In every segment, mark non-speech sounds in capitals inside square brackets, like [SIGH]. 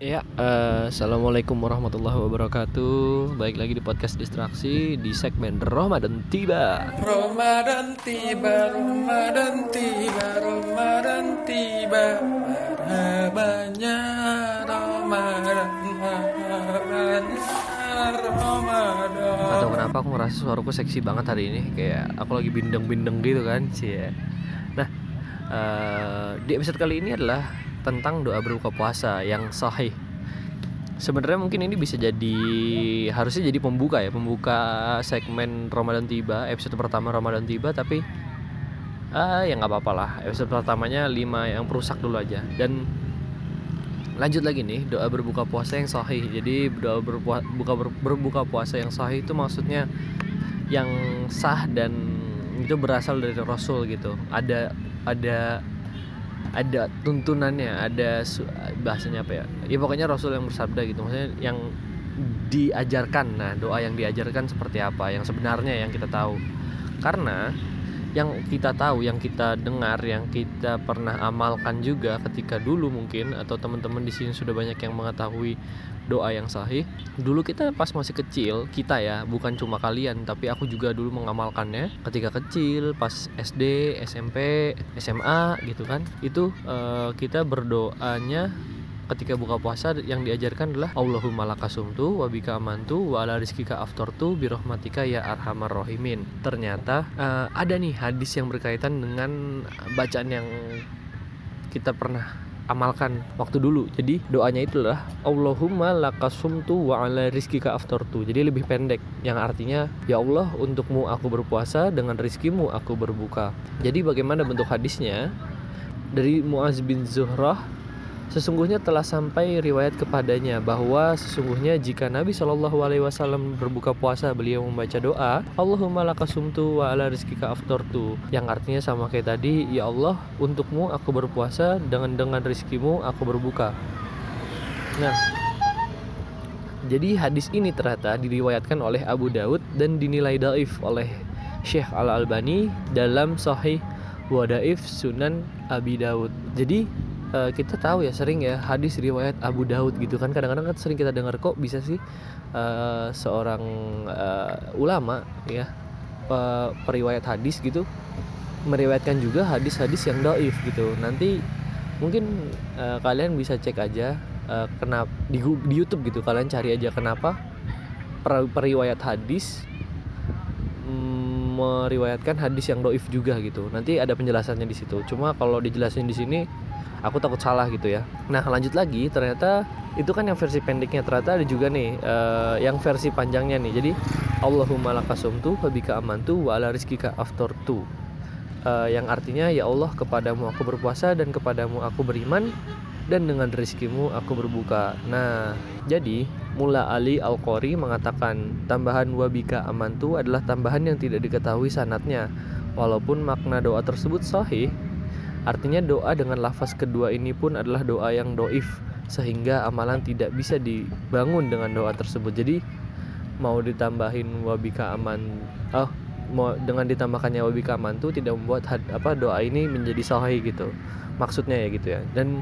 Ya, uh, assalamualaikum warahmatullahi wabarakatuh. Baik lagi di podcast distraksi di segmen Ramadan tiba. Ramadan tiba, Ramadan tiba, Ramadan tiba. Marhabannya Ramadan, Ramadan, Ramadan. Atau kenapa aku ngerasa suaraku seksi banget hari ini? Kayak aku lagi bindeng-bindeng gitu kan, sih. Nah, uh, di episode kali ini adalah tentang doa berbuka puasa yang sahih. Sebenarnya mungkin ini bisa jadi harusnya jadi pembuka ya, pembuka segmen Ramadan tiba, episode pertama Ramadan tiba tapi uh, ya nggak apa-apa lah. Episode pertamanya 5 yang perusak dulu aja dan lanjut lagi nih doa berbuka puasa yang sahih. Jadi doa berbuka, ber, berbuka puasa yang sahih itu maksudnya yang sah dan itu berasal dari Rasul gitu. Ada ada ada tuntunannya ada bahasanya apa ya? Ya pokoknya Rasul yang bersabda gitu. Maksudnya yang diajarkan. Nah doa yang diajarkan seperti apa? Yang sebenarnya yang kita tahu. Karena yang kita tahu, yang kita dengar, yang kita pernah amalkan juga ketika dulu mungkin atau teman-teman di sini sudah banyak yang mengetahui doa yang sahih. Dulu kita pas masih kecil, kita ya, bukan cuma kalian, tapi aku juga dulu mengamalkannya ketika kecil, pas SD, SMP, SMA gitu kan. Itu uh, kita berdoanya ketika buka puasa yang diajarkan adalah Allahumma lakasumtu wa bika amantu wa ala rizkika aftortu birahmatika ya arhamar rahimin. Ternyata uh, ada nih hadis yang berkaitan dengan bacaan yang kita pernah amalkan waktu dulu. Jadi doanya itulah Allahumma lakasumtu wa ala rizkika aftortu. Jadi lebih pendek yang artinya ya Allah untukmu aku berpuasa dengan rizkimu aku berbuka. Jadi bagaimana bentuk hadisnya? Dari Muaz bin Zuhrah Sesungguhnya telah sampai riwayat kepadanya bahwa sesungguhnya jika Nabi Shallallahu Alaihi Wasallam berbuka puasa beliau membaca doa Allahumma lakasumtu wa ala rizkika aftortu yang artinya sama kayak tadi ya Allah untukmu aku berpuasa dengan dengan rizkimu aku berbuka. Nah jadi hadis ini ternyata diriwayatkan oleh Abu Daud dan dinilai daif oleh Syekh Al Albani dalam Sahih Wadaif Sunan Abi Daud. Jadi uh, kita tahu ya sering ya hadis riwayat Abu Daud gitu kan. Kadang-kadang kan sering kita dengar kok bisa sih uh, seorang uh, ulama ya uh, periwayat hadis gitu meriwayatkan juga hadis-hadis yang doif gitu. Nanti mungkin uh, kalian bisa cek aja uh, kenapa di, di YouTube gitu. Kalian cari aja kenapa per, periwayat hadis mm, meriwayatkan hadis yang doif juga gitu. Nanti ada penjelasannya di situ. Cuma kalau dijelasin di sini aku takut salah gitu ya nah lanjut lagi ternyata itu kan yang versi pendeknya ternyata ada juga nih uh, yang versi panjangnya nih jadi Allahumma lakasumtu fabika amantu wa ala rizkika aftortu uh, yang artinya ya Allah kepadamu aku berpuasa dan kepadamu aku beriman dan dengan rezekimu aku berbuka. Nah, jadi Mula Ali Al-Qori mengatakan tambahan wabika amantu adalah tambahan yang tidak diketahui sanatnya. Walaupun makna doa tersebut sahih, Artinya doa dengan lafaz kedua ini pun adalah doa yang doif sehingga amalan tidak bisa dibangun dengan doa tersebut. Jadi mau ditambahin wabika aman oh mau dengan ditambahkannya wabika aman tuh tidak membuat had, apa doa ini menjadi sahih gitu. Maksudnya ya gitu ya. Dan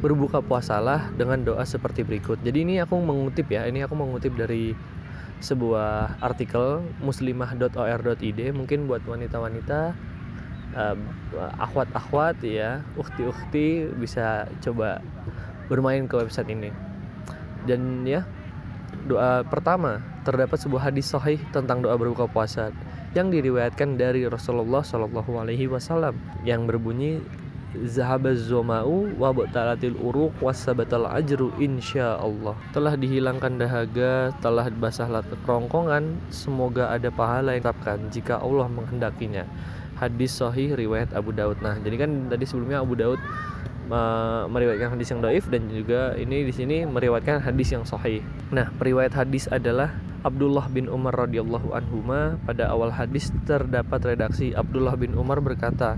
berbuka puasalah dengan doa seperti berikut. Jadi ini aku mengutip ya. Ini aku mengutip dari sebuah artikel muslimah.or.id mungkin buat wanita-wanita akhwat-akhwat ya. Ukti-ukti bisa coba bermain ke website ini. Dan ya doa pertama terdapat sebuah hadis sahih tentang doa berbuka puasa yang diriwayatkan dari Rasulullah Shallallahu Alaihi Wasallam yang berbunyi zahabaz zomau wa batalatil uruq wasabatal ajru insya Allah. Telah dihilangkan dahaga telah basahlah kerongkongan semoga ada pahala yang tetapkan jika Allah menghendakinya hadis sahih riwayat Abu Daud. Nah, jadi kan tadi sebelumnya Abu Daud meriwayatkan hadis yang doif dan juga ini di sini meriwayatkan hadis yang sahih. Nah, periwayat hadis adalah Abdullah bin Umar radhiyallahu anhu pada awal hadis terdapat redaksi Abdullah bin Umar berkata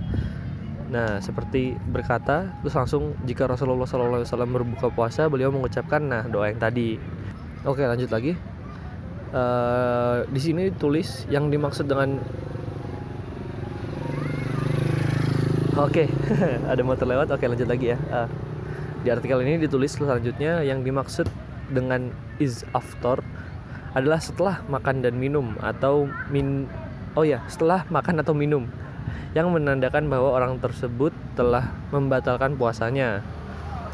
Nah, seperti berkata, terus langsung jika Rasulullah SAW berbuka puasa, beliau mengucapkan nah doa yang tadi. Oke, lanjut lagi. Uh, di sini tulis yang dimaksud dengan Oke, okay. [LAUGHS] ada motor lewat. Oke, okay, lanjut lagi ya. Uh, di artikel ini ditulis selanjutnya yang dimaksud dengan is after adalah setelah makan dan minum atau min oh ya setelah makan atau minum yang menandakan bahwa orang tersebut telah membatalkan puasanya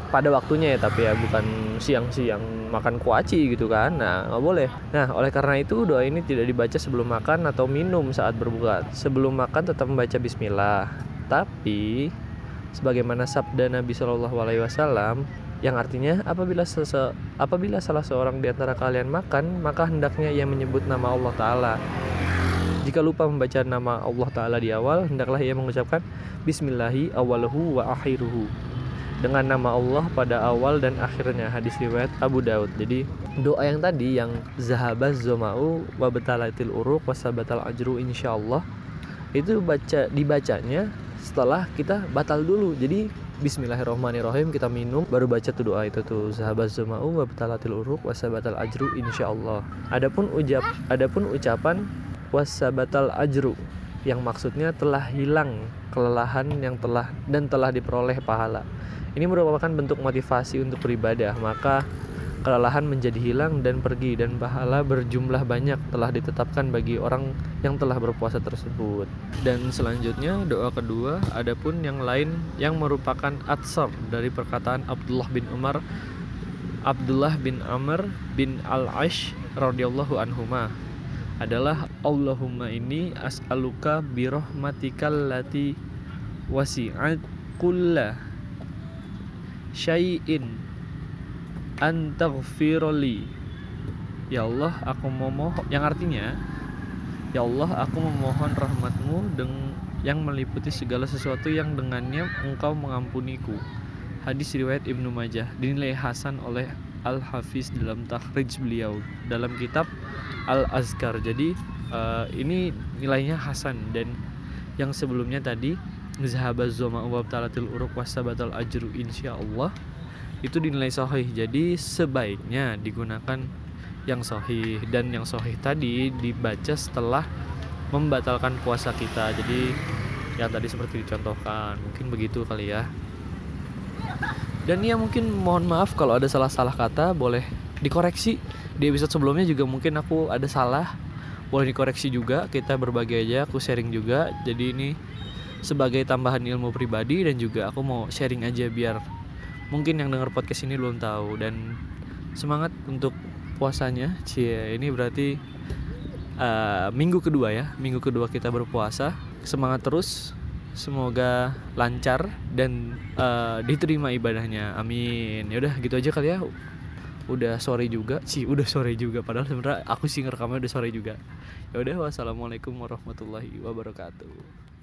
pada waktunya ya tapi ya bukan siang-siang makan kuaci gitu kan nah nggak boleh nah oleh karena itu doa ini tidak dibaca sebelum makan atau minum saat berbuka sebelum makan tetap membaca Bismillah tapi sebagaimana sabda Nabi Shallallahu Alaihi Wasallam yang artinya apabila sese, apabila salah seorang di antara kalian makan maka hendaknya ia menyebut nama Allah Taala. Jika lupa membaca nama Allah Taala di awal hendaklah ia mengucapkan Bismillahi awaluhu wa akhiruhu. Dengan nama Allah pada awal dan akhirnya hadis riwayat Abu Daud. Jadi doa yang tadi yang zahabaz zomau wa batalatil uruk wasabatal ajru insyaallah itu baca dibacanya setelah kita batal dulu. Jadi Bismillahirrahmanirrahim kita minum baru baca tuh doa itu tuh. Sahabat zomau wa batalatil uruk wasabatal ajru insyaallah. Adapun ucap adapun ucapan wasabatal ajru yang maksudnya telah hilang kelelahan yang telah dan telah diperoleh pahala. Ini merupakan bentuk motivasi untuk beribadah, maka kelelahan menjadi hilang dan pergi dan pahala berjumlah banyak telah ditetapkan bagi orang yang telah berpuasa tersebut. Dan selanjutnya doa kedua adapun yang lain yang merupakan atsar dari perkataan Abdullah bin Umar Abdullah bin Amr bin Al-Ash radhiyallahu anhuma adalah Allahumma ini as'aluka birahmatikal lati wasi'at kulla syai'in antaghfirli Ya Allah aku memohon yang artinya Ya Allah aku memohon rahmatmu dengan yang meliputi segala sesuatu yang dengannya engkau mengampuniku. Hadis riwayat Ibnu Majah dinilai hasan oleh Al-Hafiz dalam takhrij beliau dalam kitab Al-Azkar. Jadi uh, ini nilainya hasan. Dan yang sebelumnya tadi zahabaz zoma wa talatil uruk wasabatal ajru insyaallah itu dinilai sahih. Jadi sebaiknya digunakan yang sahih dan yang sahih tadi dibaca setelah membatalkan puasa kita. Jadi yang tadi seperti dicontohkan mungkin begitu kali ya. Dan ya mungkin mohon maaf kalau ada salah-salah kata boleh dikoreksi. Di episode sebelumnya juga mungkin aku ada salah. Boleh dikoreksi juga kita berbagi aja aku sharing juga. Jadi ini sebagai tambahan ilmu pribadi dan juga aku mau sharing aja biar mungkin yang dengar podcast ini belum tahu. Dan semangat untuk puasanya. Cie ini berarti uh, minggu kedua ya. Minggu kedua kita berpuasa. Semangat terus. Semoga lancar dan uh, diterima ibadahnya. Amin. Ya udah gitu aja kali ya. Udah sore juga. Sih udah sore juga. Padahal sebenarnya aku sih ngerekamnya udah sore juga. Ya udah wassalamualaikum warahmatullahi wabarakatuh